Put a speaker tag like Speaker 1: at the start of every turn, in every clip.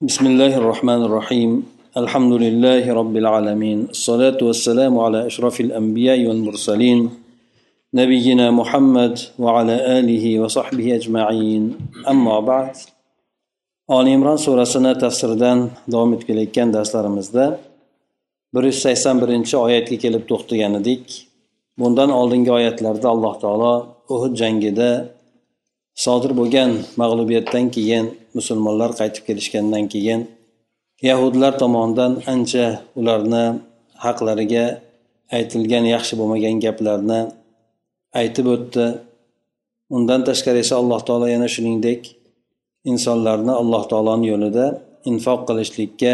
Speaker 1: بسم الله الرحمن الرحيم الحمد لله رب العالمين الصلاة والسلام على أشرف الأنبياء والمرسلين نبينا محمد وعلى آله وصحبه أجمعين أما بعد oli imron surasini tafsiridan davom etib kelayotgan darslarimizda bir yuz sakson birinchi oyatga kelib to'xtagan edik bundan oldingi oyatlarda alloh taolo uhud jangida sodir bo'lgan mag'lubiyatdan keyin musulmonlar qaytib kelishgandan keyin yahudlar tomonidan ancha ularni haqlariga aytilgan yaxshi bo'lmagan gaplarni aytib o'tdi. Undan tashqari esa alloh taolo yana shuningdek insonlarni alloh taoloni yo'lida infoq qilishlikka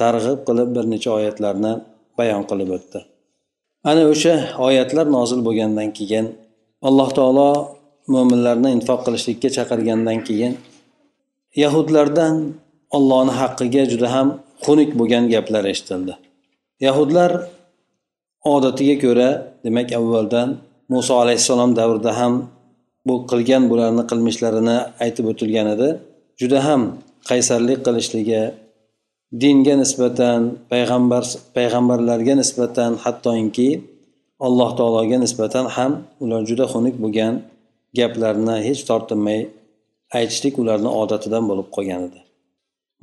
Speaker 1: targ'ib qilib bir necha oyatlarni bayon qilib o'tdi. Ana o'sha oyatlar nozil bo'lgandan keyin alloh taolo mo'minlarni infoq qilishlikka chaqirgandan keyin yahudlardan ollohni haqqiga juda ham xunuk bo'lgan gaplar eshitildi. Yahudlar odatiga ko'ra demak avvaldan muso alayhissalom davrida ham bu qilgan bularni qilmishlarini aytib o'tilgan edi. Juda ham qaysarlik qilishligi dinga nisbatan payg'ambar payg'ambarlarga nisbatan hattoki alloh taologa nisbatan ham ular juda xunuk bo'lgan gaplarni hech tortinmay aytishlik ularni odatidan bo'lib qolgan edi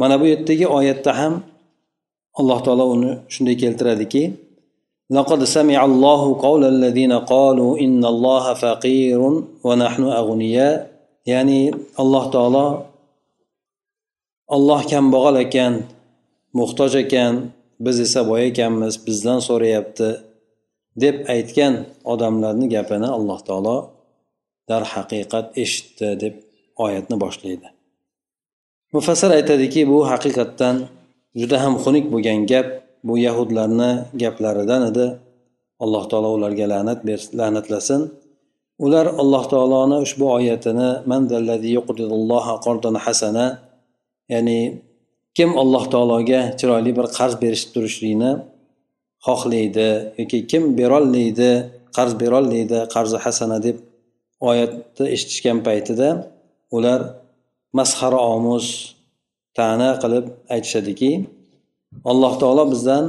Speaker 1: mana bu yerdagi oyatda ham alloh taolo uni shunday keltiradiki لقد سمع الله قول الذين قالوا إن الله فقير ونحن أغنياء ya'ni alloh taolo olloh kambag'al ekan muhtoj ekan biz esa boy ekanmiz bizdan so'rayapti deb aytgan odamlarni gapini alloh taolo darhaqiqat eshitdi deb oyatni boshlaydi. Mufassir aytadiki bu haqiqatdan juda ham xunuk bo'lgan gap bu yahudlarni gaplaridan edi. Alloh taolo ularga la'nat la'natlasin. Ular alloh taoloni ushbu oyatini hasana ya'ni kim alloh taologa chiroyli bir qarz berishib turishlikni xohlaydi yoki kim berolmaydi qarz berolmaydi qarzi hasana deb oyatni eshitishgan paytida ular masxara omuz ta'na qilib aytishadiki alloh taolo bizdan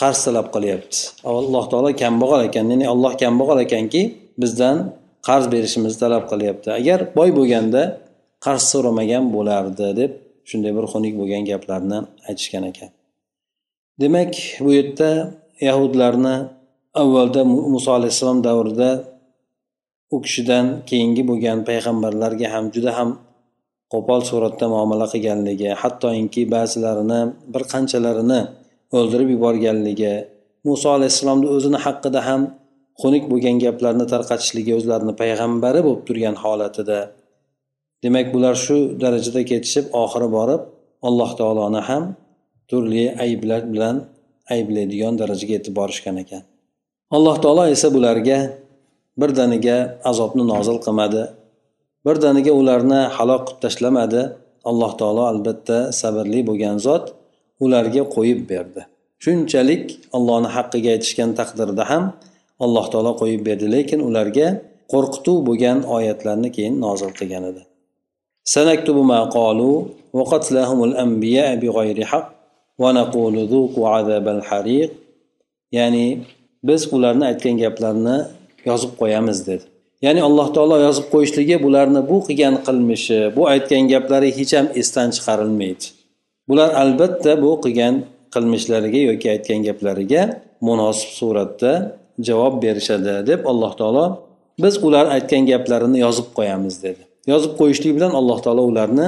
Speaker 1: qarz talab qilyapti. Alloh taolo kambag'al ekan ya'ni alloh kambag'al ekanki bizdan qarz berishimizni talab qilyapti. Agar boy bo'lganda qarz so'ramagan bo'lardi deb shunday bir xunuk bo'lgan gaplarni aytishgan ekan. Demak bu yerda yahudlarni avvalda muso alayhissalom davrida u kishidan keyingi bo'lgan payg'ambarlarga ham juda ham qo'pol suratda muomala qilganligi hattoki ba'zilarini bir qanchalarini o'ldirib yuborganligi muso alayhissalomni o'zini haqida ham xunuk bo'lgan gaplarni tarqatishligi o'zlarini payg'ambari bo'lib turgan holatida. Demak bular shu darajada ketishib oxiri borib alloh taoloni ham turli ayblar bilan ayblaydigan darajaga yetib borishgan ekan. Alloh taolo esa bularga birdaniga azobni nozil qilmadi birdaniga ularni halok qilib tashlamadi alloh taolo albatta sabrli bo'lgan zot ularga qo'yib berdi shunchalik allohni haqqiga aytishgan taqdirda ham alloh taolo qo'yib berdi lekin ularga qo'rqituv bo'lgan oyatlarni keyin nozil qilgan edi سنكتب ما قالوا وقتلهم الأنبياء بغير حق ونقول ذوقوا عذاب الحريق ya'ni biz ularni aytgan gaplarni yozib qo'yamiz dedi. Ya'ni alloh taolo yozib qo'yishligi bularni bu qilgan qilmishi bu aytgan gaplari hech ham esdan chiqarilmaydi. Bular albatta bu qilgan qilmishlariga yoki aytgan gaplariga munosib suratda javob berishadi deb alloh taolo biz ular aytgan gaplarini yozib qo'yamiz dedi. Yozib qo'yishlik bilan alloh taolo ularni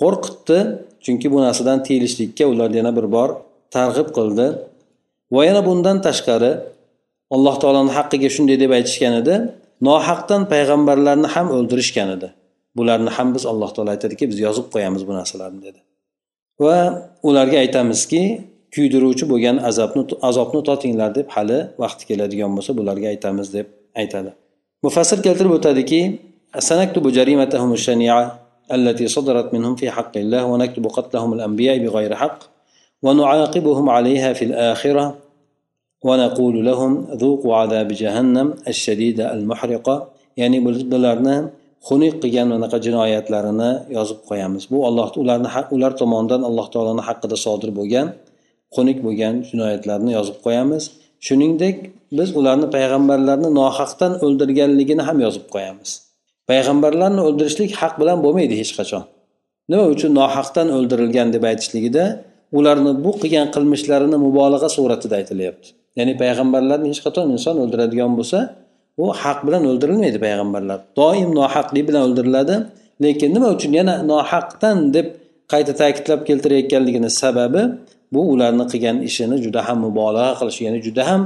Speaker 1: qo'rqitdi chunki bu narsadan tiyilishlikka ularni yana bir bor targ'ib qildi. Va yana bundan tashqari alloh taoloni haqqiga shunday deb aytishgan edi nohaqdan payg'ambarlarni ham o'ldirishgan edi bularni ham biz alloh taolo aytadiki biz yozib qo'yamiz bu narsalarni dedi va ularga aytamizki kuydiruvchi bo'lgan azobni azobni totinglar deb hali vaqti keladigan bo'lsa bularga aytamiz deb aytadi mufassir keltirib o'tadiki سنكتب جريمتهم الشنيعة التي صدرت منهم في حق الله ونكتب قتلهم الأنبياء بغير حق ونعاقبهم عليها في الآخرة ونقول لهم ذوقوا عذاب جهنم الشديدة المحرقة ya'ni bularni xunuk qilgan anaqa jinoyatlarini yozib qo'yamiz bu alloh ularni ular tomonidan alloh taoloni haqqida sodir bo'lgan xunuk bo'lgan jinoyatlarni yozib qo'yamiz shuningdek biz ularni payg'ambarlarni nohaqdan o'ldirganligini ham yozib qo'yamiz payg'ambarlarni o'ldirishlik haq bilan bo'lmaydi hech qachon nima uchun nohaqdan o'ldirilgan deb aytishligida ularni bu qilgan qilmishlarini mubolag'a suratida aytilyapti Ya'ni payg'ambarlarni hech qachon inson o'ldiradigan bo'lsa u haq bilan o'ldirilmaydi payg'ambarlar. Doim nohaqlik bilan o'ldiriladi. Lekin nima uchun yana nohaqdan deb qayta ta'kidlab keltirayotganligini sababi bu ularni qilgan ishini juda ham mubolag'a qilish ya'ni juda ham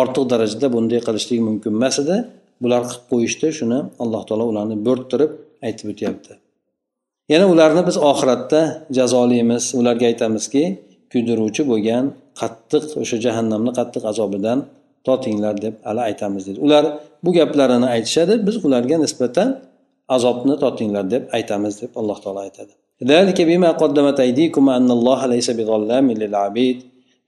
Speaker 1: ortiq darajada bunday qilishlik mumkin emas edi. Bular qilib qo'yishdi shuni alloh taolo ularni bo'rttirib aytib o'tyapti. Yana ularni biz oxiratda jazolaymiz ularga aytamizki kuydiruvchi bo'lgan qattiq o'sha jahannamni qattiq azobidan totinglar deb hali aytamiz deydi ular bu gaplarini aytishadi biz ularga nisbatan azobni totinglar deb aytamiz deb alloh taolo aytadi.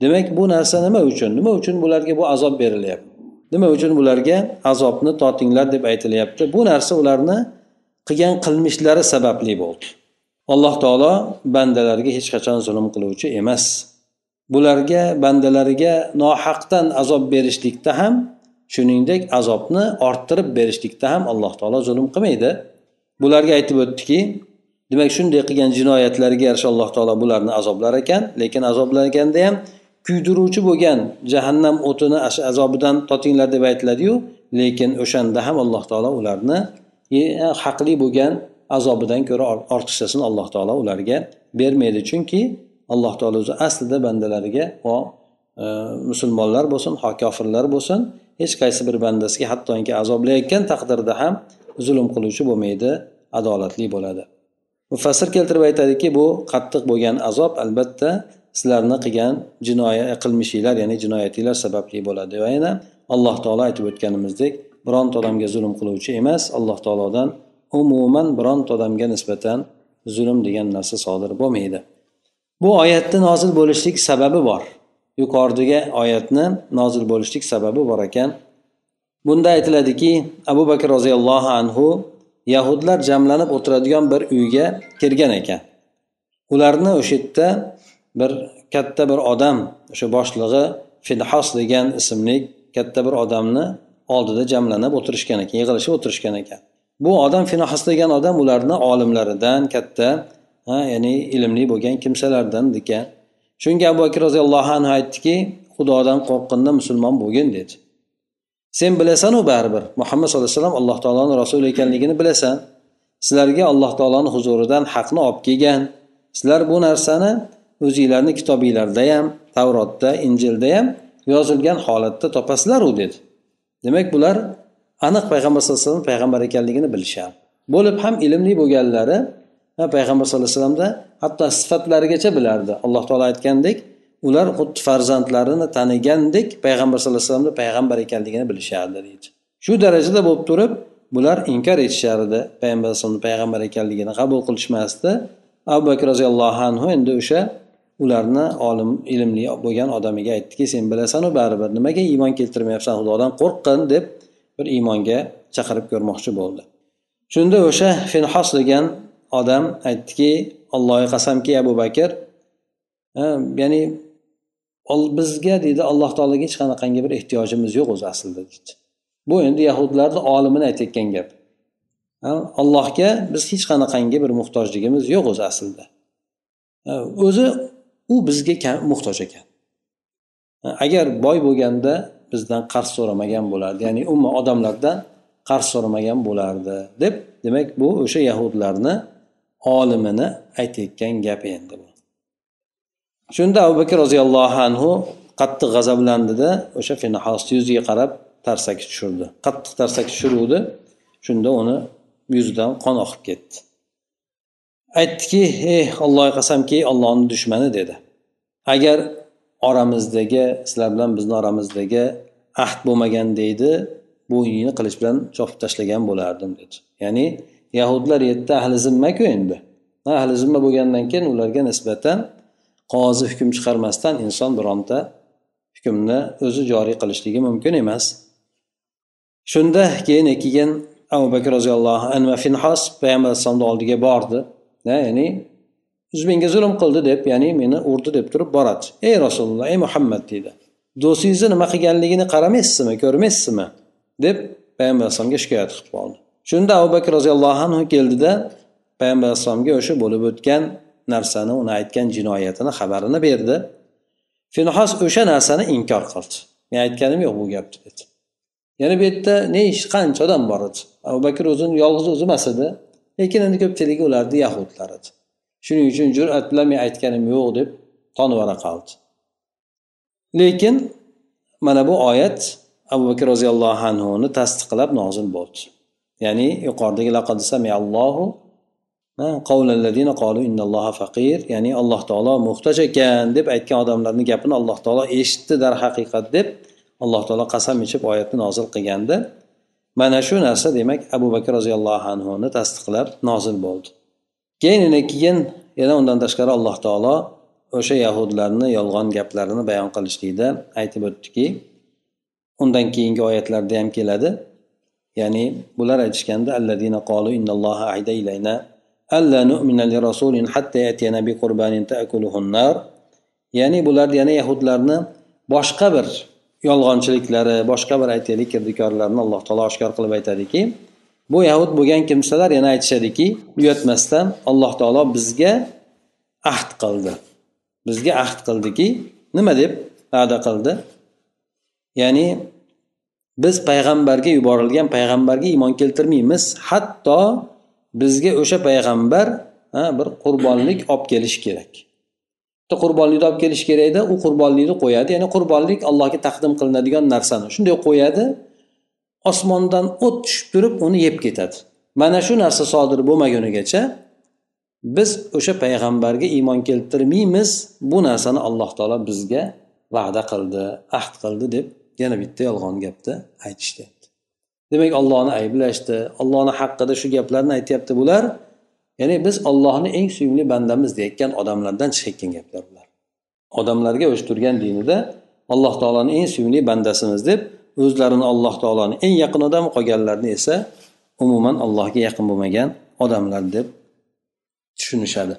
Speaker 1: Demak bu narsa nima uchun? Nima uchun bularga bu azob berilyapti? Nima uchun bularga azobni totinglar deb aytilyapti? Bu narsa ularni qilgan qilmishlari sababli bo'ldi. Alloh taolo bandalarga hech qachon zulm qiluvchi emas. Bularga bandalariga nohaqdan azob berishlikda ham shuningdek azobni orttirib berishlikda ham alloh taolo zulm qilmaydi. Bularga aytib o'tdiki demak shunday qilgan jinoyatlarga yarasha alloh taolo bularni azoblar ekan lekin azoblar ekanda ham kuydiruvchi bo'lgan jahannam o'tini azobidan totinglar deb aytiladiyu lekin o'shanda ham alloh taolo ularni e, haqli bo'lgan azobidan ko'ra ortiqchasini alloh taolo ularga bermaydi. Chunki alloh taolo o'zi aslida bandalariga ho e, musulmonlar bo'lsin ho kofirlar bo'lsin hech qaysi bir bandasiga hattoki azoblayotgan taqdirda ham zulm qiluvchi bo'lmaydi adolatli bo'ladi. Mufassir keltirib aytadiki bu qattiq bo'lgan azob albatta sizlarni qilgan jinoyat qilmishinglar ya'ni jinoyatinglar sababli bo'ladi. Va yana alloh taolo aytib o'tganimizdek bironta odamga zulm qiluvchi emas alloh taolodan umuman bironta odamga nisbatan zulm degan narsa sodir bo'lmaydi. Bu oyatni nozil bo'lishlik sababi bor. Yuqoridagi oyatni nozil bo'lishlik sababi bor ekan. Bunda aytiladiki abu bakr roziyallohu anhu yahudlar jamlanib o'tiradigan bir uyga kirgan ekan. Ularni o'sha yerda bir katta bir odam o'sha boshlig'i finhos degan ismli katta bir odamni oldida jamlanib o'tirishgan ekan yig'ilishib o'tirishgan ekan. Bu odam finhos degan odam ularni olimlaridan katta ha ya'ni ilmli bo'lgan kimsalardan ekan shunga abu bakr roziyallohu anhu aytdiki xudodan qo'rqqanda musulmon bo'lgin dedi. Sen bilasanu baribir muhammad sallallohu alayhi vasallam alloh taoloni rasuli ekanligini bilasan. Sizlarga alloh taoloni huzuridan haqni olib kelgan. Sizlar bu narsani o'zinglarni kitobinglarda ham tavrotda injilda ham yozilgan holatda topasizlaru dedi. Demak bular aniq payg'ambar sallallohu alayhi vasallam payg'ambar ekanligini bilishadi. Bo'lib ham ilmli bo'lganlari payg'ambar sallallohu alayhi vasallamda hatto sifatlarigacha bilardi. Alloh taolo aytgandek ular xuddi farzandlarini tanigandek payg'ambar sallallohu alayhi vasallamni payg'ambar ekanligini bilishardi deydi. Shu darajada bo'lib turib bular inkor etishar edi payg'ambar alayhisalomni payg'ambar ekanligini qabul qilishmasdi. Abu bakr roziyallohu anhu endi o'sha ularni olim ilmli bo'lgan odamiga aytdiki sen bilasanu baribir nimaga iymon keltirmayapsan xudodan qo'rqqin deb bir iymonga chaqirib ko'rmoqchi bo'ldi. Shunda o'sha finhos degan odam aytdiki allohga qasamki abu bakr ya'ni bizga deydi alloh taologa hech qanaqangi bir ehtiyojimiz yo'q o'zi aslida deydi. Bu endi yahudlarni olimini aytayotgan gap. Allohga biz hech qanaqangi bir muhtojligimiz yo'q o'zi aslida. O'zi u bizga muhtoj ekan. Agar boy bo'lganda bizdan qarz so'ramagan bo'lardi ya'ni umuman odamlardan qarz so'ramagan bo'lardi deb demak bu o'sha yahudlarni olimini aytayotgan gap endi bu. Shunda abu bakr roziyallohu anhu qattiq g'azablandida o'sha finhosni yuziga qarab tarsak tushirdi. Qattiq tarsak tushiruvdi. Shunda uni yuzidan qon oqib ketdi. Aytdiki ey allohga qasamki ollohni dushmani dedi. Agar oramizdagi sizlar bilan bizni oramizdagi ahd bo'lmagan deydi bu uyni qilich bilan chopib tashlagan bo'lardim dedi. Ya'ni yahudlar yerda ahli zimmaku endi. Ahli zimma bo'lgandan keyin ularga nisbatan qozi hukm chiqarmasdan inson bironta hukmni o'zi joriy qilishligi mumkin emas. Shunda keyin keyin abu bakr roziyallohu anhu va finhos payg'ambar alayhissalomni oldiga bordi. Ya'ni menga zulm qildi deb ya'ni meni urdi deb turib boradi. Ey rasululloh ey muhammad deydi. Do'stingizni nima qilganligini qaramaysizmi ko'rmaysizmi? deb payg'ambar alayhisalomga shikoyat qilib qoldi. Shunda abu bakr roziyallohu anhu keldida payg'ambar alayhissalomga o'sha bo'lib o'tgan narsani uni aytgan jinoyatini xabarini berdi. Finhos o'sha narsani inkor qildi. Men aytganim yo'q bu gapni dedi yana bu yerda ne ish qancha odam bor edi? Abu bakr o'zini yolg'iz o'zi emas edi lekin endi ko'pchiligi ularni yahudlar edi. Shuning uchun jur'at bilan men aytganim yo'q deb tonivora qoldi. Lekin mana bu oyat abu bakr roziyallohu anhuni tasdiqlab nozil bo'ldi. Ya'ni yuqoridagi ya'ni alloh taolo muhtoj ekan deb aytgan odamlarni gapini alloh taolo eshitdi darhaqiqat deb alloh taolo qasam ichib oyatni nozil qilganda mana shu narsa demak abu bakr roziyallohu anhuni tasdiqlab nozil bo'ldi. Keyin keyin yana undan tashqari alloh taolo o'sha yahudlarni yolg'on gaplarini bayon qilishlikda aytib o'tdiki undan keyingi oyatlarda ham keladi. Ya'ni bular aytishganda alladina qolu innalloha ahida ilayna alla nu'mina li rasulin hatta yatiyana bi qurbanin ta'kuluhun nar ya'ni bular yana yahudlarni boshqa bir yolg'onchiliklari boshqa bir aytaylik kirdikorlarini alloh taolo oshkor qilib aytadiki bu yahud bo'lgan kimsalar yana aytishadiki uyatmasdan alloh taolo bizga ahd qildi. Bizga ahd qildiki nima deb va'da qildi? Ya'ni biz payg'ambarga yuborilgan payg'ambarga iymon keltirmaymiz. Hatto bizga o'sha payg'ambar bir qurbonlik olib kelishi kerak. Qurbonlikni olib kelish kerak edi u qurbonlikni qo'yadi. Ya'ni qurbonlik allohga taqdim qilinadigan narsani. Shunday qo'yadi osmondan o't tushib turib uni yeb ketadi. Mana shu narsa sodir bo'lmagunigacha biz o'sha payg'ambarga iymon keltirmaymiz. Bu narsani alloh taolo bizga va'da qildi ahd qildi deb yana bitta yolg'on gapni aytishdi. Demak ollohni ayblashdi. Ollohni haqqida shu gaplarni aytyapti bular. Ya'ni biz ollohni eng suyumli bandamiz deyayotgan odamlardan chiqayotgan gaplar bular. Odamlarga o'shitirgan dinida alloh taoloni eng suyumli bandasimiz deb o'zlarini alloh taoloni eng yaqin odami qolganlarni esa umuman allohga yaqin bo'lmagan odamlar deb tushunishadi.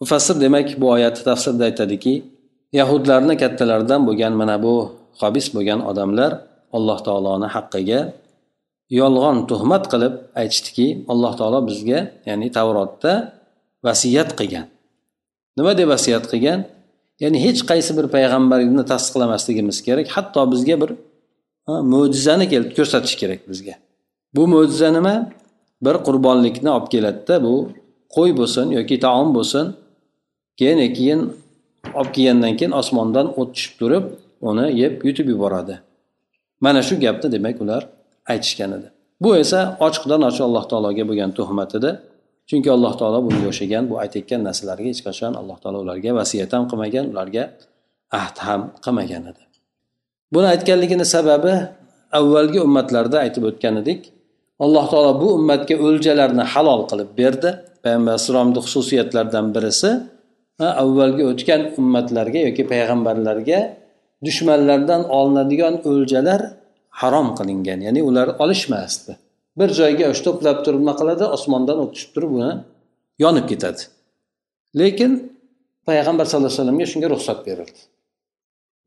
Speaker 1: Mufassir demak bu oyatni tafsirda aytadiki yahudlarni kattalaridan bo'lgan mana bu habis bo'lgan odamlar alloh taoloni haqqiga yolg'on tuhmat qilib aytishdiki alloh taolo bizga ya'ni tavrotda vasiyat qilgan. Nima deb vasiyat qilgan? Ya'ni hech qaysi bir payg'ambarni tasdiqlamasligimiz kerak hatto bizga bir mo'jizani kelib ko'rsatish kerak bizga. Bu mo'jiza nima? Bir qurbonlikni olib keladida bu qo'y bo'lsin yoki taom bo'lsin keyin keyin olib kelgandan keyin osmondan o't tushib turib uni yeb yutib yuboradi. Mana shu gapni demak ular aytishgan edi. Bu esa ochiqdan ochiq alloh taologa bo'lgan tuhmat edi. Chunki alloh taolo bunga o'xshagan bu aytayotgan narsalarga hech qachon alloh taolo ularga vasiyat ham qilmagan ularga ahd ham qilmagan edi. Buni aytganligini sababi avvalgi ummatlarda aytib o'tgan edik. Alloh taolo bu ummatga o'ljalarni halol qilib berdi. Payg'ambar alayhissalomni xususiyatlaridan birisi avvalgi o'tgan ummatlarga yoki payg'ambarlarga dushmanlardan olinadigan o'ljalar harom qilingan ya'ni ular olishmasdi. Bir joyga o'sha to'plab turib nima qiladi? Osmondan o't tushib turib uni yonib ketadi. Lekin payg'ambar sallallohu alayhi vasallamga shunga ruxsat berildi.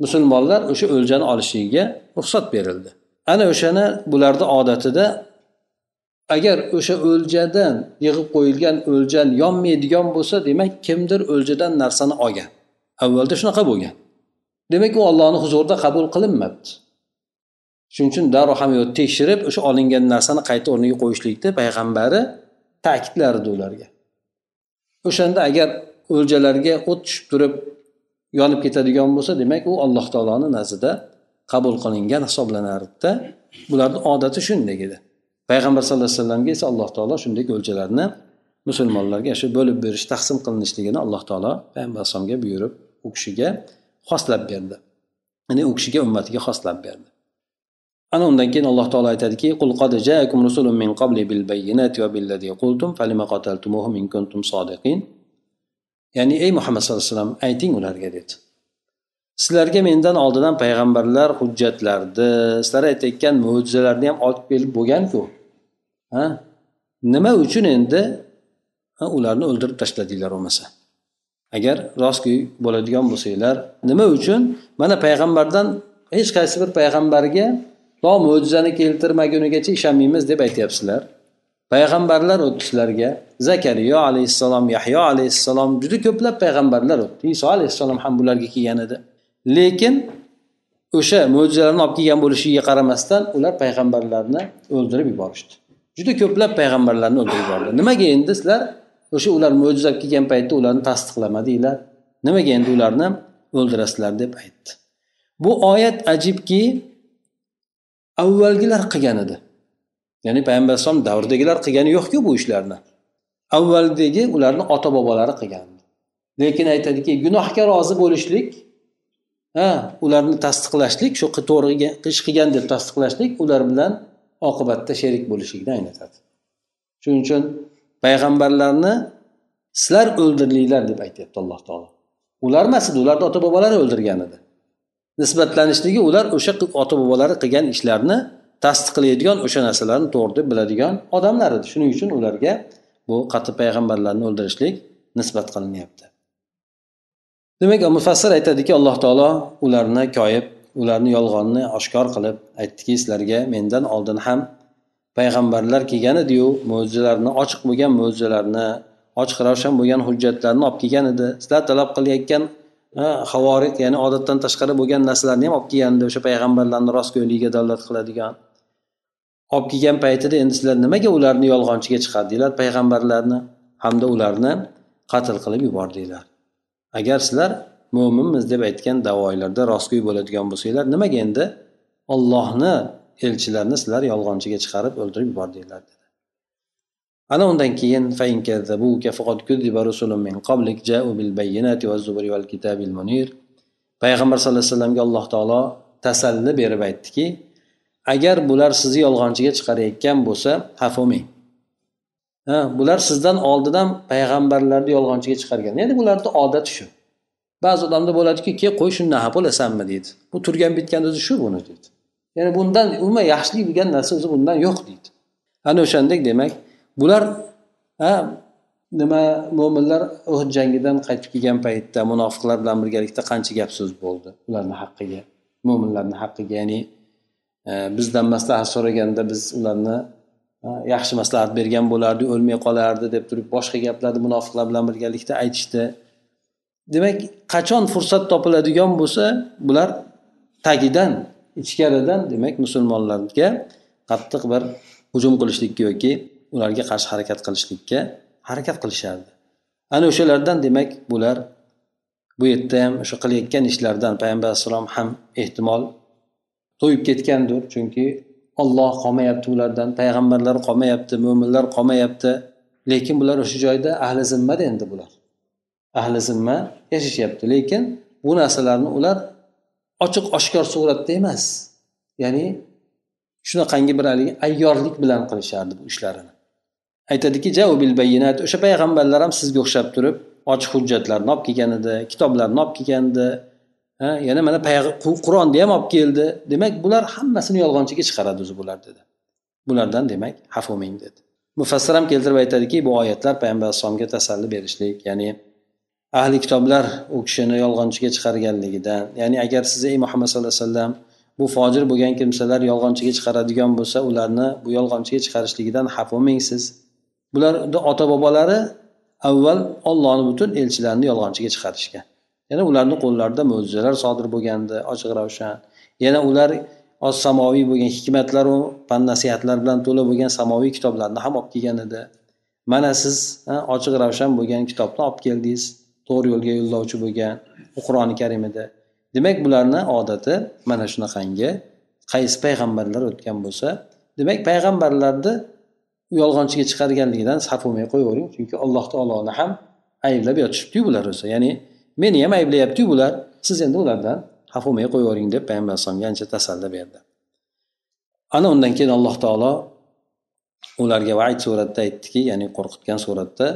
Speaker 1: Musulmonlar o'sha o'ljani olishligiga ruxsat berildi. Ana o'shani bularni odatida agar o'sha o'ljadan yig'ib qo'yilgan o'ljan yonmaydigan bo'lsa demak kimdir o'ljadan narsani olgan. Avvalda shunaqa bo'lgan. Demak u ollohni huzurida qabul qilinmabdi. Shuning uchun darrov hamma tekshirib o'sha olingan narsani qayta o'rniga qo'yishlikni payg'ambari ta'kidlardi ularga. O'shanda agar o'ljalarga o't tushib turib yonib ketadigan bo'lsa demak u alloh taoloni nazdida qabul qilingan hisoblanardida. Bularni odati shunday edi. Payg'ambar sallallohu alayhi vasallamga esa alloh taolo shunday o'ljalarni musulmonlarga shu bo'lib berish taqsim qilinishligini alloh taolo payg'ambar alayhisalomga buyurib u kishiga xoslab berdi. Ya'ni u kishiga ummatiga xoslab berdi. Ana undan keyin alloh taolo aytadiki qul qad jaakum rusulun min qabli bil bayyinati va billazi qultum falima qataltumuhum in kuntum sodiqin? Ya'ni ey muhammad sallallohu alayhi vasallam ayting ularga dedi. Sizlarga mendan oldidan payg'ambarlar hujjatlarni sizlar aytayotgan mo'jizalarni ham olib kelib bo'lganku. Nima uchun endi? Ularni o'ldirib tashladinglar bo'lmasa. Agar rostgo'y bo'ladigan bo'lsanglar nima uchun? Mana payg'ambardan hech qaysi bir payg'ambarga to mo'jizani keltirmagunigacha ishonmaymiz deb aytyapsizlar. Payg'ambarlar o'tdi sizlarga zakariyo alayhissalom yahyo alayhissalom juda ko'plab payg'ambarlar o'tdi. Iso alayhissalom ham bularga kelgan edi. Lekin o'sha mo'jizalarni olib kelgan bo'lishiga qaramasdan ular payg'ambarlarni o'ldirib yuborishdi. Juda ko'plab payg'ambarlarni o'ldirib yubordi. Nimaga endi sizlar o'sha ular mo'jiza olib kelgan paytda ularni tasdiqlamadinglar nimaga endi ularni? O'ldirasizlar deb aytdi. Bu oyat ajibki avvalgilar qilgan edi. Ya'ni payg'ambar alayhisalom davridagilar qilgani yo'qku bu ishlarni. Avvaldagi ularni ota bobolari qilgan. Lekin aytadiki gunohga rozi bo'lishlik ha ularni tasdiqlashlik shu to'g'ri ish qilgan deb tasdiqlashlik ular bilan oqibatda sherik bo'lishlikni anglatadi. Shuning uchun payg'ambarlarni sizlar o'ldirdinglar deb aytyapti alloh taolo. Ular emas edi ularni ota bobolari o'ldirgan edi. Nisbatlanishligi ular o'sha ota bobolari qilgan ishlarni tasdiqlaydigan o'sha narsalarni to'g'ri deb biladigan odamlar edi. Shuning uchun ularga bu qattiq payg'ambarlarni o'ldirishlik nisbat qilinyapti. Demak mufassir aytadiki alloh taolo ularni koyib ularni yolg'onni oshkor qilib aytdiki sizlarga mendan oldin ham payg'ambarlar kelgan ediyu mo'jizalarni ochiq bo'lgan mo'jizalarni ochiq ravshan bo'lgan hujjatlarni olib kelgan edi. Sizlar talab qilayotgan havorit ya'ni odatdan tashqari bo'lgan narsalarni ham olib kelgan edi o'sha payg'ambarlarni rostgo'yligiga dalolat qiladigan. Olib kelgan paytida endi sizlar nimaga ularni yolg'onchiga chiqardinglar payg'ambarlarni? Hamda ularni qatl qilib yubordinglar. Agar sizlar mo'minmiz deb aytgan davolarda rostgo'y bo'ladigan bo'lsanglar nimaga endi ollohni elchilarni sizlar yolg'onchiga chiqarib o'ldirib yubordinglar dedi. Ana undan keyin payg'ambar sallallohu alayhi vasallamga alloh taolo tasalli berib aytdiki agar bular sizni yolg'onchiga chiqarayotgan bo'lsa xafa bo'lmang ha bular sizdan oldin ham payg'ambarlarni yolg'onchiga chiqargan. Ya'ni bularni odati shu. Ba'zi odamda bo'ladiki ke qo'y shundan xafa bo'lasanmi? deydi. Bu turgan bitgan o'zi shu buni deydi. Ya'ni bundan umuman yaxshilik degan narsa o'zi bundan yo'q deydi. Ana o'shandek demak bular ha nima mo'minlar uhud jangidan qaytib kelgan paytda munofiqlar bilan birgalikda qancha gap so'z bo'ldi ularni haqqiga mo'minlarni haqqiga ya'ni e, bizdan maslahat so'raganda biz ularni yaxshi maslahat bergan bo'lardi o'lmay qolardi deb turib boshqa gaplarni munofiqlar bilan birgalikda aytishdi. Demak qachon fursat topiladigan bo'lsa bular tagidan ichkaridan demak musulmonlarga qattiq bir hujum qilishlikka yoki ularga qarshi harakat qilishlikka harakat qilishardi. Ana o'shalardan demak bular bu yerda ham o'sha qilayotgan ishlaridan payg'ambar alayhissalom ham ehtimol to'yib ketgandir. Chunki olloh qolmayapti ulardan payg'ambarlar qolmayapti mo'minlar qolmayapti. Lekin bular o'sha joyda ahli zimmada endi bular. Ahli zimma yashashyapti. Lekin bu narsalarni ular ochiq oshkor suratda emas. Ya'ni shunaqangi bir haligi ayyorlik bilan qilishardi bu ishlarini. Aytadiki o'sha payg'ambarlar ham sizga o'xshab turib ochiq hujjatlarni olib kelgan edi kitoblarni olib kelgan edi yana mana qur'onni ham olib keldi. Demak bular hammasini yolg'onchiga chiqaradi o'zi bular dedi. Bulardan demak xafa bo'lmang dedi. Mufassir ham keltirib aytadiki bu oyatlar payg'ambar alayhisalomga tasalli berishlik ya'ni ahli kitoblar u kishini yolg'onchiga chiqarganligidan ya'ni agar siz ey muhammad sallallohu alayhi vasallam bu fojir bo'lgan kimsalar yolg'onchiga chiqaradigan bo'lsa ularni bu yolg'onchiga chiqarishligidan xafa bo'lmang siz bularni ota bobolari avval ollohni butun elchilarini yolg'onchiga chiqarishgan. Yana ularni qo'llarida mo'jizalar sodir bo'lgandi ochiq ravshan. Yana ular samoviy bo'lgan hikmatlaru pan nasihatlar bilan to'la bo'lgan samoviy kitoblarni ham olib kelgan edi. Mana siz ochiq ravshan bo'lgan kitobni olib keldingiz. To'g'ri yo'lga yo'llovchi bo'lgan qur'oni karim edi demak bularni odati mana shunaqangi qaysi payg'ambarlar o'tgan bo'lsa demak payg'ambarlarni yolg'onchiga chiqarganligidan saf bo'lmay qo'yavering chunki alloh taoloni ham ayblab yotishibdiyu bular o'zi. Ya'ni meni ham ayblayaptiyu bular. Siz endi ulardan xafa bo'lmay qo'yavering deb payg'ambar alayhisalomga ancha tasalli berdi. Ana undan keyin alloh taolo ularga vaid suratda aytdiki ya'ni qo'rqitgan suratda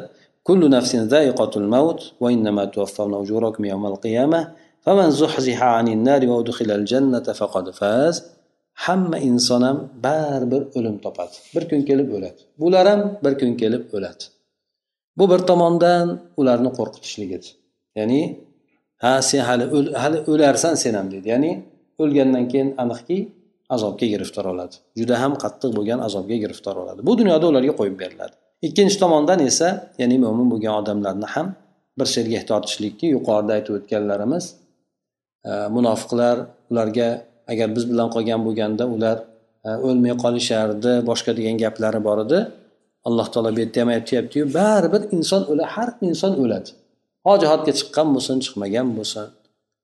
Speaker 1: كل نفس ذائقة الموت وإنما توفون أجوركم يوم القيامة فمن زحزح عن النار وأدخل الجنة فقد فاز hamma inson ham baribir o'lim topadi bir kun kelib o'ladi bular ham bir kun kelib o'ladi bu bir tomondan ularni qo'rqitishligidir ya'ni ha sen hali hali o'larsan sen ham deydi ya'ni o'lgandan keyin aniqki azobga giriftor bo'ladi juda ham qattiq bo'lgan azobga giriftor bo'ladi bu dunyoda ularga qo'yib beriladi ikkinchi tomondan esa ya'ni mo'min bo'lgan odamlarni ham bir sherga tortishlikki yuqorida aytib o'tganlarimiz e, munofiqlar ularga agar biz bilan qolgan bo'lganda ular e, o'lmay qolishardi boshqa degan gaplari bor edi. Alloh taolo bu yerda ham aytyaptiyu baribir inson o'ladi har inson o'ladi. Ho jihodga chiqqan bo'lsin chiqmagan bo'lsin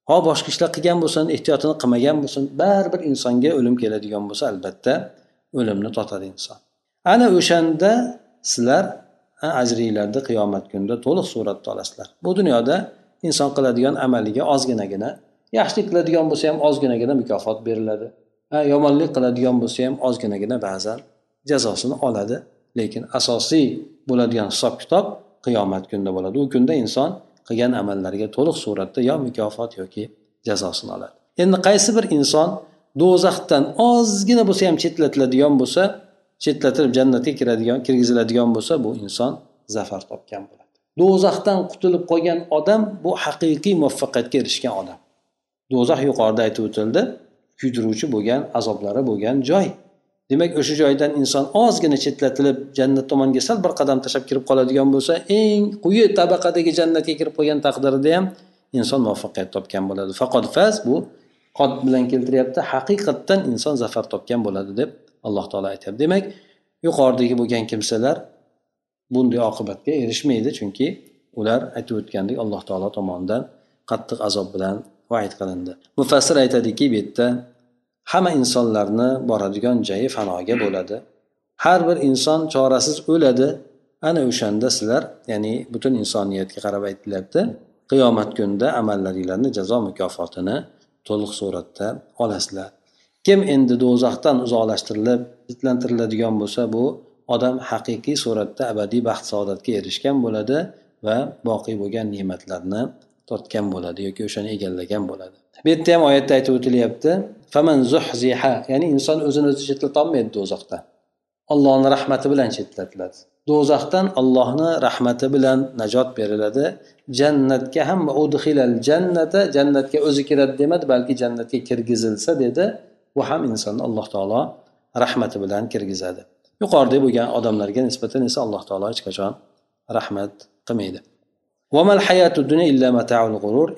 Speaker 1: ho boshqa ishlar qilgan bo'lsin ehtiyotini qilmagan bo'lsin baribir insonga o'lim keladigan bo'lsa albatta o'limni totadi inson. Ana o'shanda sizlar ajringlarni qiyomat kunida to'liq suratda olasizlar. Bu dunyoda inson qiladigan amaliga ozginagina yaxshilik qiladigan bo'lsa ham ozginagina mukofot beriladi. Yomonlik qiladigan bo'lsa ham ozginagina ba'zan jazosini oladi. Lekin asosiy bo'ladigan hisob kitob qiyomat kunida bo'ladi. U kunda inson qilgan amallariga to'liq suratda yo mukofot yoki jazosini oladi. Endi qaysi bir inson do'zaxdan ozgina bo'lsa ham chetlatiladigan bo'lsa chetlatilib jannatga kiradigan kirgiziladigan bo'lsa bu inson zafar topgan bo'ladi. Do'zaxdan qutulib qolgan odam bu haqiqiy muvaffaqiyatga erishgan odam. Do'zax yuqorida aytib o'tildi kuydiruvchi bo'lgan azoblari bo'lgan joy. Demak o'sha joydan inson ozgina chetlatilib jannat tomonga sal bir qadam tashlab kirib qoladigan bo'lsa eng quyi tabaqadagi jannatga kirib qolgan taqdirida ham inson muvaffaqiyat topgan bo'ladi. Faqat faz bu qod bilan keltiryapti haqiqatdan inson zafar topgan bo'ladi deb alloh taolo aytyapti. Demak yuqoridagi bo'lgan kimsalar bunday oqibatga erishmaydi chunki ular aytib o'tgandek alloh taolo tomonidan qattiq azob bilan vaid qilindi. Mufassir aytadiki bu yerda hamma insonlarni boradigan joyi fanoga bo'ladi. Har bir inson chorasiz o'ladi. Ana o'shanda sizlar ya'ni butun insoniyatga qarab aytilyapti qiyomat kunida amallaringlarni jazo mukofotini to'liq suratda olasizlar. Kim endi do'zaxdan uzoqlashtirilib fitlantiriladigan bo'lsa bu odam haqiqiy suratda abadiy baxt saodatga erishgan bo'ladi va boqiy bo'lgan ne'matlarni totgan bo'ladi yoki o'shani egallagan bo'ladi. Bu yerda ham oyatda aytib o'tilyapti ya'ni inson o'zini o'zi chetlatolmaydi do'zaxdan ollohni rahmati bilan chetlatiladi. Do'zaxdan ollohni rahmati bilan najot beriladi. Jannatga ham udhilal jannata jannatga o'zi kiradi demadi balki jannatga kirgizilsa dedi. Bu ham insonni alloh taolo rahmati bilan kirgizadi. Yuqorida bo'lgan odamlarga nisbatan esa alloh taolo hech qachon rahmat qilmaydi.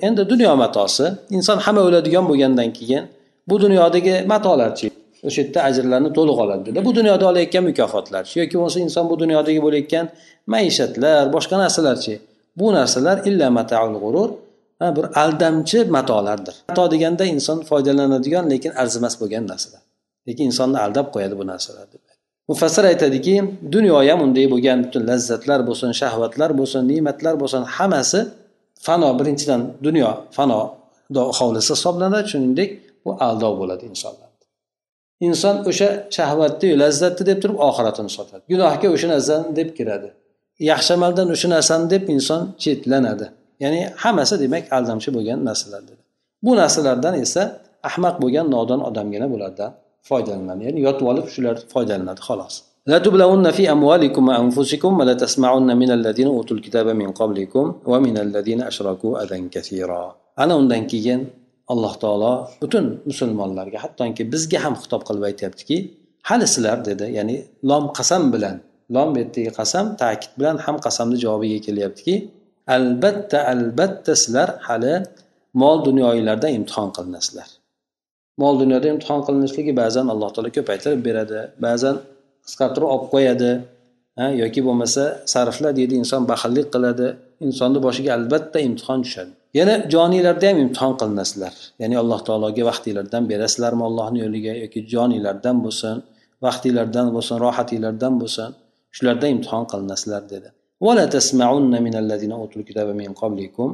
Speaker 1: Endi dunyo matosi. Inson hamma o'ladigan bo'lgandan keyin bu dunyodagi matolarchi o'sha yerda ajrlarni to'liq oladi dedi bu dunyoda olayotgan mukofotlarchi yoki bo'lmasa inson bu dunyodagi bo'layotgan maishatlar boshqa narsalarchi bu narsalar illa mataul g'urur bir aldamchi matolardir. Mato deganda inson foydalanadigan lekin arzimas bo'lgan narsalar. Lekin insonni aldab qo'yadi bu narsalar mufassir aytadiki dunyo ham unday bo'lgan butun lazzatlar bo'lsin shahvatlar bo'lsin ne'matlar bo'lsin hammasi fano birinchidan dunyo fano hovlisi hisoblanadi shuningdek bu aldov bo'ladi insonlar inson o'sha shahvatni lazzatni deb turib oxiratini sotadi. Gunohga o'sha narsani deb kiradi. Yaxshi amaldan o'sha narsani deb inson chetlanadi. ya'ni hammasi demak aldamchi bo'lgan narsalar dedi bu narsalardan esa ahmaq bo'lgan nodon odamgina bulardan foydalanadi ya'ni yotib olib shular foydalanadi xolos لتبلون في أموالكم وأنفسكم ولتسمعن من الذين أوتوا الكتاب من قبلكم ومن الذين أشركوا أذى كثيرا أنا undan keyin alloh taolo butun musulmonlarga hattoki bizga ham xitob qilib aytyaptiki hali sizlar dedi ya'ni lom qasam bilan lom bu yerdagi qasam ta'kid bilan ham qasamni javobiga kelyaptiki albatta albatta sizlar hali mol dunyoyinglarda imtihon qilinasizlar. Mol dunyoda imtihon qilinishligi ba'zan alloh taolo ko'paytirib beradi ba'zan qisqartirib olib qo'yadi yoki bo'lmasa sarfla deydi inson baxillik qiladi insonni boshiga albatta imtihon tushadi. Yana joniylarda ham imtihon qilinasizlar. Ya'ni alloh taologa vaqtinglardan berasizlarmi allohni yo'liga yoki joniylardan bo'lsin vaqtinglardan bo'lsin rohatinglardan bo'lsin shulardan imtihon qilinasizlar dedi. ولا تسمعن من الذين أوتوا الكتاب من قبلكم.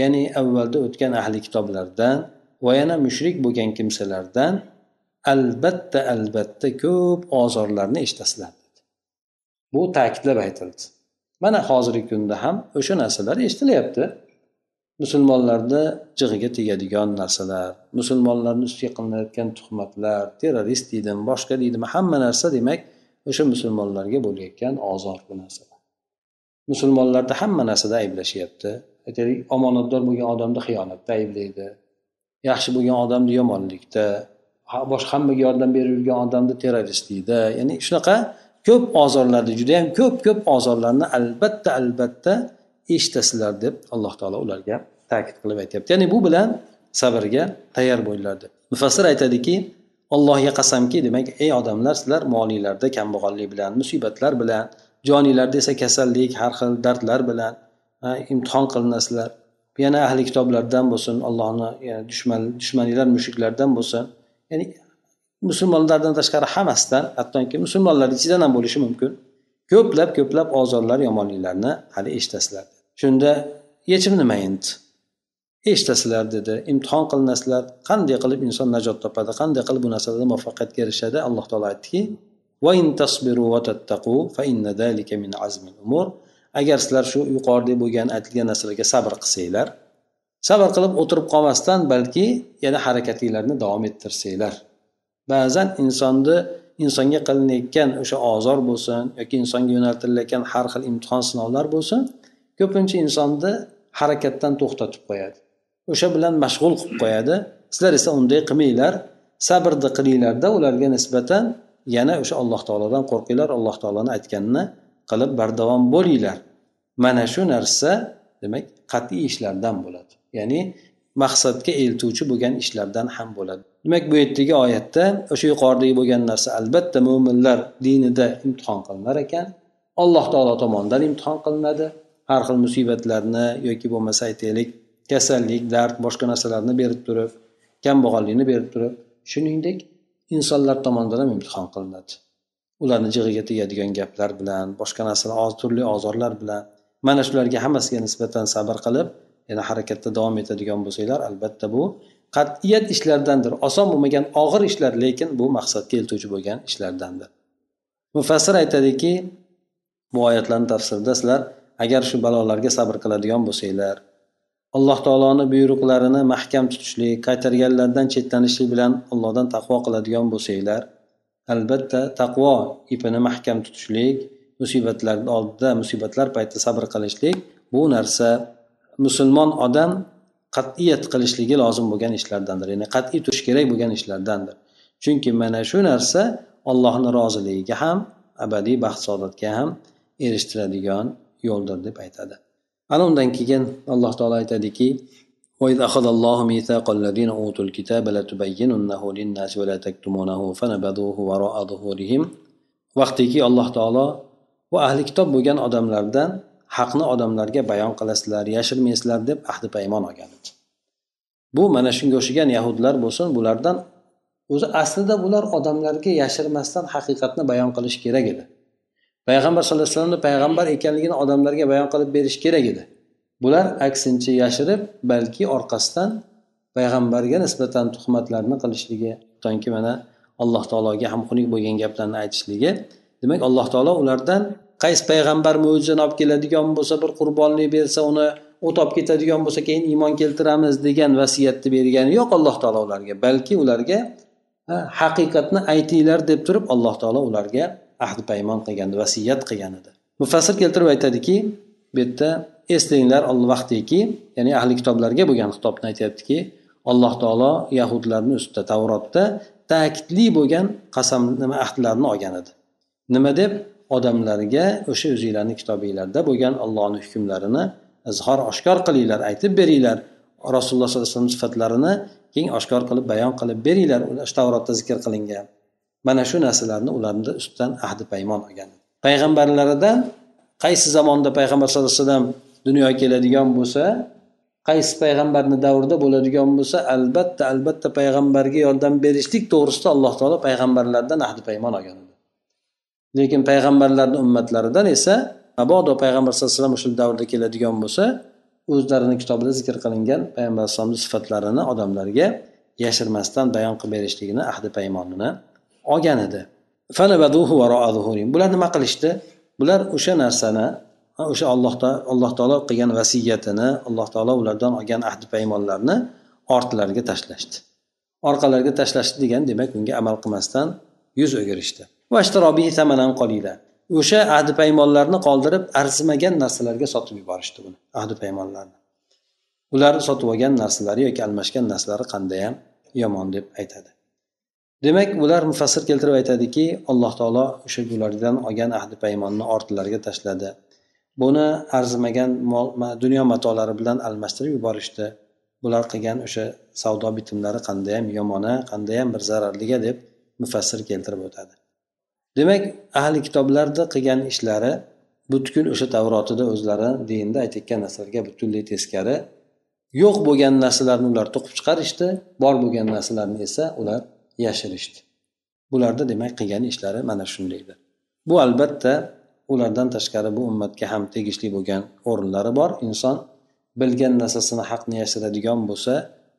Speaker 1: ya'ni avvalda o'tgan ahli kitoblardan va yana mushrik bo'lgan kimsalardan albatta albatta ko'p ozorlarni eshitasizlar bu ta'kidlab aytildi mana hozirgi kunda ham o'sha narsalar eshitilyapti musulmonlarni jig'iga tegadigan narsalar musulmonlarni ustiga qilinayotgan tuhmatlar terrorist deydimi boshqa deydimi hamma narsa demak o'sha musulmonlarga bo'layotgan ozor bu narsalar musulmonlarni hamma narsada ayblashyapti. Aytaylik omonatdor bo'lgan odamni xiyonatda ayblaydi. Yaxshi bo'lgan odamni yomonlikda. Boshqa hammaga yordam berib yurgan odamni terrorist deydi. Ya'ni shunaqa ko'p ozorlarni judayam ko'p ko'p ozorlarni albatta albatta eshitasizlar deb alloh taolo ularga ta'kid qilib aytyapti. Ya'ni bu bilan sabrga tayyor bo'linglar deb mufassir aytadiki allohga qasamki demak ey odamlar sizlar moliylarda kambag'allik bilan musibatlar bilan joniylarda esa kasallik har xil dardlar bilan imtihon qilinasizlar. Yana ahli kitoblardan bo'lsin allohni dushman dushmaninglar mushriklardan bo'lsin. Ya'ni musulmonlardan tashqari hammasidan hattoki musulmonlar ichidan ham bo'lishi mumkin. Ko'plab ko'plab ozorlar yomonliklarni hali eshitasizlar. Shunda yechim nima endi? Eshitasizlar dedi. Imtihon qilinasizlar. Qanday qilib inson najot topadi? Qanday qilib bu narsada muvaffaqiyatga erishadi? Alloh taolo aytdiki agar sizlar shu yuqorida bo'lgan aytilgan narsalarga sabr qilsanglar sabr qilib o'tirib qolmasdan balki yana harakatinglarni davom ettirsanglar. Ba'zan insonni insonga qilinayotgan o'sha ozor bo'lsin yoki insonga yo'naltirilayotgan har xil imtihon sinovlar bo'lsin ko'pincha insonni harakatdan to'xtatib qo'yadi. O'sha bilan mashg'ul qilib qo'yadi. Sizlar esa unday qilmanglar sabrni qilinglarda ularga nisbatan yana o'sha alloh taolodan qo'rqinglar alloh taoloni aytganini qilib bardavom bo'linglar. Mana shu narsa demak qat'iy ishlardan bo'ladi. Ya'ni maqsadga eltuvchi bo'lgan ishlardan ham bo'ladi. Demak bu yerdagi oyatda o'sha yuqoridagi bo'lgan narsa albatta mo'minlar dinida imtihon qilinar ekan. Alloh taolo tomonidan imtihon qilinadi. Har xil musibatlarni yoki bo'lmasa aytaylik kasallik dard boshqa narsalarni berib turib kambag'allikni berib turib shuningdek insonlar tomonidan ham imtihon qilinadi. Ularni jig'iga tegadigan gaplar bilan boshqa narsalar turli ozorlar bilan mana shularga hammasiga nisbatan sabr qilib yana harakatda davom etadigan bo'lsanglar albatta bu qat'iyat ishlardandir oson bo'lmagan og'ir ishlar lekin bu maqsadga eltuvchi bo'lgan ishlardandir. Mufassir aytadiki bu oyatlarni tafsirida sizlar agar shu balolarga sabr qiladigan bo'lsanglar alloh taoloni buyruqlarini mahkam tutishlik qaytarganlardan chetlanishlik bilan allohdan taqvo qiladigan bo'lsanglar albatta taqvo ipini mahkam tutishlik musibatlar oldida musibatlar paytida sabr qilishlik bu narsa musulmon odam qat'iyat qilishligi lozim bo'lgan ishlardandir ya'ni qat'iy turish kerak bo'lgan ishlardandir. Chunki mana shu narsa allohni roziligiga ham abadiy baxt saodatga ham erishtiradigan yo'ldir deb aytadi. ana undan keyin alloh taolo aytadiki وإذ أخذ الله ميثاق الذين أوتوا الكتاب لتبيننه للناس ولا تكتمونه فنبذوه وراء ظهورهم vaqtiki alloh taolo va ahli kitob bo'lgan odamlardan haqni odamlarga bayon qilasizlar yashirmaysizlar deb ahdi paymon olgan edi bu mana shunga o'xshagan yahudlar bo'lsin bulardan o'zi aslida bular odamlarga yashirmasdan haqiqatni bayon qilish kerak edi Payg'ambar sallallohu alayhi vasallamni payg'ambar ekanligini odamlarga bayon qilib berish kerak edi. Bular aksincha yashirib balki orqasidan payg'ambarga nisbatan tuhmatlarni qilishligi hattoki mana alloh taologa ham xunuk bo'lgan gaplarni aytishligi. Demak alloh taolo ulardan qaysi payg'ambar mo'jizani olib keladigan bo'lsa bir qurbonlik bersa uni o't olib ketadigan bo'lsa keyin iymon keltiramiz degan vasiyatni bergani yo'q alloh taolo ularga. Balki ularga haqiqatni aytinglar deb turib alloh taolo ularga ahd paymon qilgan vasiyat qilgan edi mufassir keltirib aytadiki bu yerda eslanglar vaqtiki ya'ni ahli kitoblarga bo'lgan xitobni aytyaptiki alloh taolo yahudlarni ustida tavrotda ta'kidli bo'lgan qasam nima ahdlarni olgan edi nima deb? Odamlarga o'sha o'zinglarni kitobinglarda bo'lgan allohni hukmlarini izhor oshkor qilinglar aytib beringlar. Rasululloh sollallohu alayhi vasallam sifatlarini keng oshkor qilib bayon qilib beringlar. Tavrotda zikr qilingan. Mana shu narsalarni ularni ustidan ahdi paymon olgan. Payg'ambarlaridan qaysi zamonda payg'ambar sallallohu alayhi vasallam dunyoga keladigan bo'lsa qaysi payg'ambarni davrida bo'ladigan bo'lsa albatta albatta payg'ambarga yordam berishlik to'g'risida alloh taolo payg'ambarlardan ahdi paymon olgan edi. Lekin payg'ambarlarni ummatlaridan esa mabodo payg'ambar sallallohu alayhi vasallam o'sha davrda keladigan bo'lsa o'zlarini kitobida zikr qilingan payg'ambar alayhisalomni sifatlarini odamlarga yashirmasdan bayon qilib berishligini ahdi paymonini olgan edi. Bular nima qilishdi? Bular o'sha narsani o'sha alloh alloh taolo qilgan vasiyatini alloh taolo ulardan olgan ahdi paymonlarni ortlariga tashlashdi. Orqalariga tashlashdi degan demak unga amal qilmasdan yuz o'girishdi. O'sha ahdi paymonlarni qoldirib arzimagan narsalarga sotib yuborishdi uni ahdi paymonlarni. Ular sotib olgan narsalari yoki almashgan narsalari qandayyam yomon deb aytadi. Demak ular mufassir keltirib aytadiki alloh taolo o'sha ulardan olgan ahdi paymonni ortlariga tashladi. Buni arzimagan dunyo matolari bilan almashtirib yuborishdi. Bular qilgan o'sha savdo bitimlari qandayyam yomona qandayyam bir zararliga deb mufassir keltirib o'tadi. Demak ahli kitoblarni qilgan ishlari butkul o'sha tavrotida o'zlari dinda aytayotgan narsalarga butunlay teskari. Yo'q bo'lgan narsalarni ular to'qib chiqarishdi bor bo'lgan narsalarni esa ular yashirishdi. Bularni demak qilgan ishlari mana shundaydir bu albatta ulardan tashqari bu ummatga ham tegishli bo'lgan o'rinlari bor. Inson bilgan narsasini haqni yashiradigan bo'lsa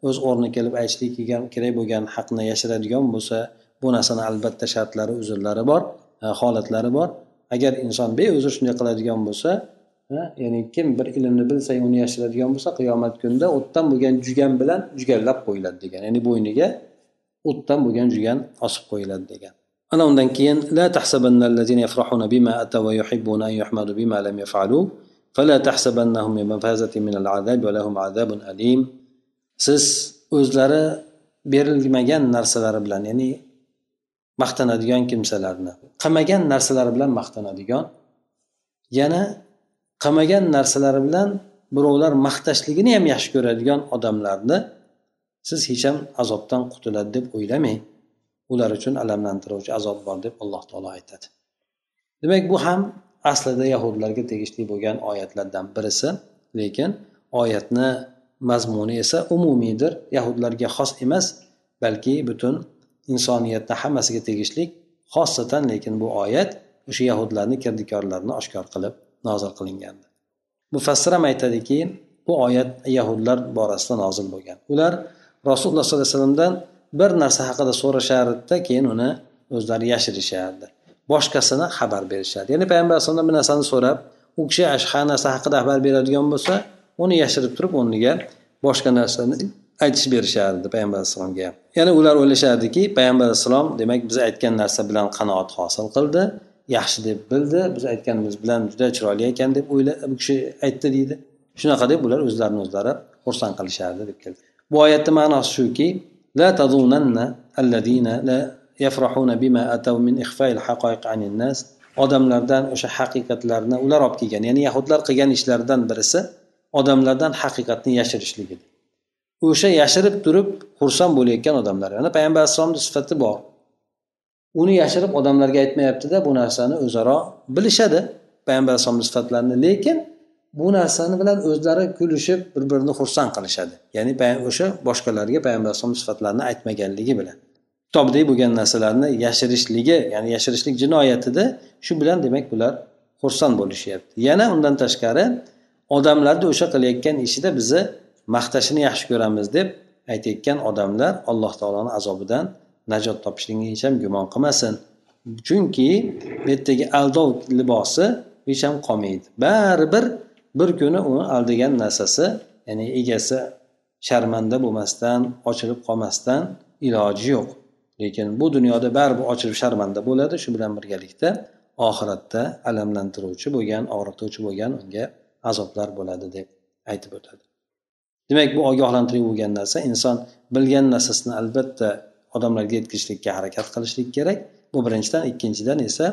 Speaker 1: o'z o'rni kelib aytishlik kerak bo'lgan haqni yashiradigan bo'lsa bu narsani albatta shartlari uzrlari bor e, holatlari bor. Agar inson beuzr shunday qiladigan bo'lsa e, ya'ni kim bir ilmni bilsa uni yashiradigan bo'lsa qiyomat kunida o'tdan bo'lgan jugan bilan jugallab qo'yiladi degan. Ya'ni bo'yniga o'tdan bo'lgan jugan osib qo'yiladi degan ana undan keyin la tahsabannallazina yafrahuna bima ataw va yuhibbuna an yuhmadu bima lam yaf'alu فلا تحسبنهم بمفازة من العذاب ولهم عذاب أليم siz o'zlari berilmagan narsalari bilan ya'ni maqtanadigan kimsalarni qilmagan narsalari bilan maqtanadigan yana qilmagan narsalari bilan birovlar maqtashligini ham yaxshi ko'radigan odamlarni siz hech ham azobdan qutuladi deb o'ylamang. Ular uchun alamlantiruvchi azob bor deb alloh taolo aytadi. Demak bu ham aslida yahudlarga tegishli bo'lgan oyatlardan birisi lekin oyatni mazmuni esa umumiydir yahudlarga xos emas balki butun insoniyatni hammasiga tegishli xosatan lekin bu oyat o'sha yahudlarni kirdikorlarini oshkor qilib nozil qilingandi mufassir ham aytadiki bu oyat yahudlar borasida nozil bo'lgan. Ular rasululloh sollallohu alayhi vasallamdan bir narsa haqida so'rashardida keyin uni o'zlari yashirishardi. Boshqasini xabar berishardi ya'ni payg'ambar alayhisalomdan bir narsani so'rab u kishi ashha narsa haqida xabar beradigan bo'lsa uni yashirib turib o'rniga boshqa narsani aytish berishardi payg'ambar alayhissalomga ya'ni ular o'ylashardiki payg'ambar alayhissalom demak biz aytgan narsa bilan qanoat hosil qildi yaxshi deb bildi biz aytganimiz bilan juda chiroyli ekan deb o'yla bu kishi aytdi deydi. Shunaqa deb ular o'zlarini o'zlari xursand qilishardi deb keldi. Bu oyatni ma'nosi shuki la allazina la yafrahuna bima ataw min ixfa'il haqoiq anin nas. Odamlardan o'sha haqiqatlarni ular olib kelgan ya'ni yahudlar qilgan ishlaridan birisi odamlardan haqiqatni yashirishligi o'sha yashirib turib xursand bo'layotgan odamlar ya'ni payg'ambar alayhissalomni sifati bor. Uni yashirib odamlarga aytmayaptida bu narsani o'zaro bilishadi payg'ambar alayhissalomni sifatlarini lekin bu narsani bilan o'zlari kulishib bir birini xursand qilishadi. Ya'ni o'sha boshqalarga payg'ambar alayhisalom sifatlarini aytmaganligi bilan. Kitobdagi bo'lgan narsalarni yashirishligi ya'ni yashirishlik jinoyatida shu bilan demak bular xursand bo'lishyapti. Yana undan tashqari odamlarni o'sha qilayotgan ishida bizni maqtashini yaxshi ko'ramiz deb aytayotgan odamlar alloh taoloni azobidan najot topishligini hech ham gumon qilmasin. Chunki bu yerdagi aldov libosi hech ham qolmaydi. Baribir bir kuni uni aldagan narsasi ya'ni egasi sharmanda bo'lmasdan ochilib qolmasdan iloji yo'q. Lekin bu dunyoda baribir ochilib sharmanda bo'ladi shu bilan birgalikda oxiratda alamlantiruvchi bo'lgan og'rituvchi bo'lgan unga azoblar bo'ladi deb aytib o'tadi. Demak bu ogohlantirib bo'lgan narsa inson bilgan narsasini albatta odamlarga yetkazishlikka harakat qilishlik kerak. Bu birinchidan ikkinchidan esa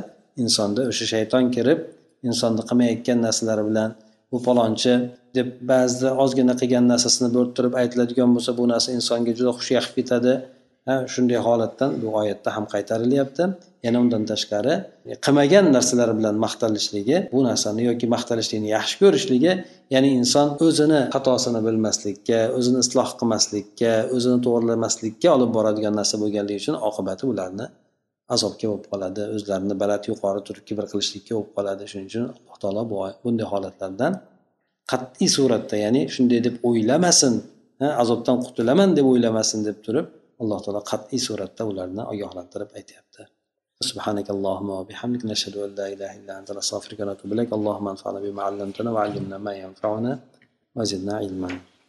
Speaker 1: insonda o'sha shayton kirib insonni qilmayotgan narsalari bilan bu falonchi deb ba'zida ozgina qilgan narsasini bo'rttirib aytiladigan bo'lsa bu narsa insonga juda xush yoqib ketadi shunday holatdan bu oyatda ham qaytarilyapti. Yana undan tashqari qilmagan narsalari bilan maqtanishligi bu narsani yoki maqtanishlikni yaxshi ko'rishligi ya'ni inson o'zini xatosini bilmaslikka o'zini isloh qilmaslikka o'zini to'g'rilamaslikka olib boradigan narsa bo'lganligi uchun oqibati ularni azobga bo'lib qoladi o'zlarini baland yuqori turib kibr qilishlikka bo'lib qoladi shuning uchun alloh taolo bunday holatlardan qat'iy suratda ya'ni shunday deb o'ylamasin azobdan qutulaman deb o'ylamasin deb turib alloh taolo qat'iy suratda ularni ogohlantirib aytyapti سبحانك اللهم وبحمدك نشهد أن لا إله إلا أنت نستغفرك ونتوب إليك اللهم انفعنا بما علمتنا وعلمنا ما ينفعنا وزدنا علما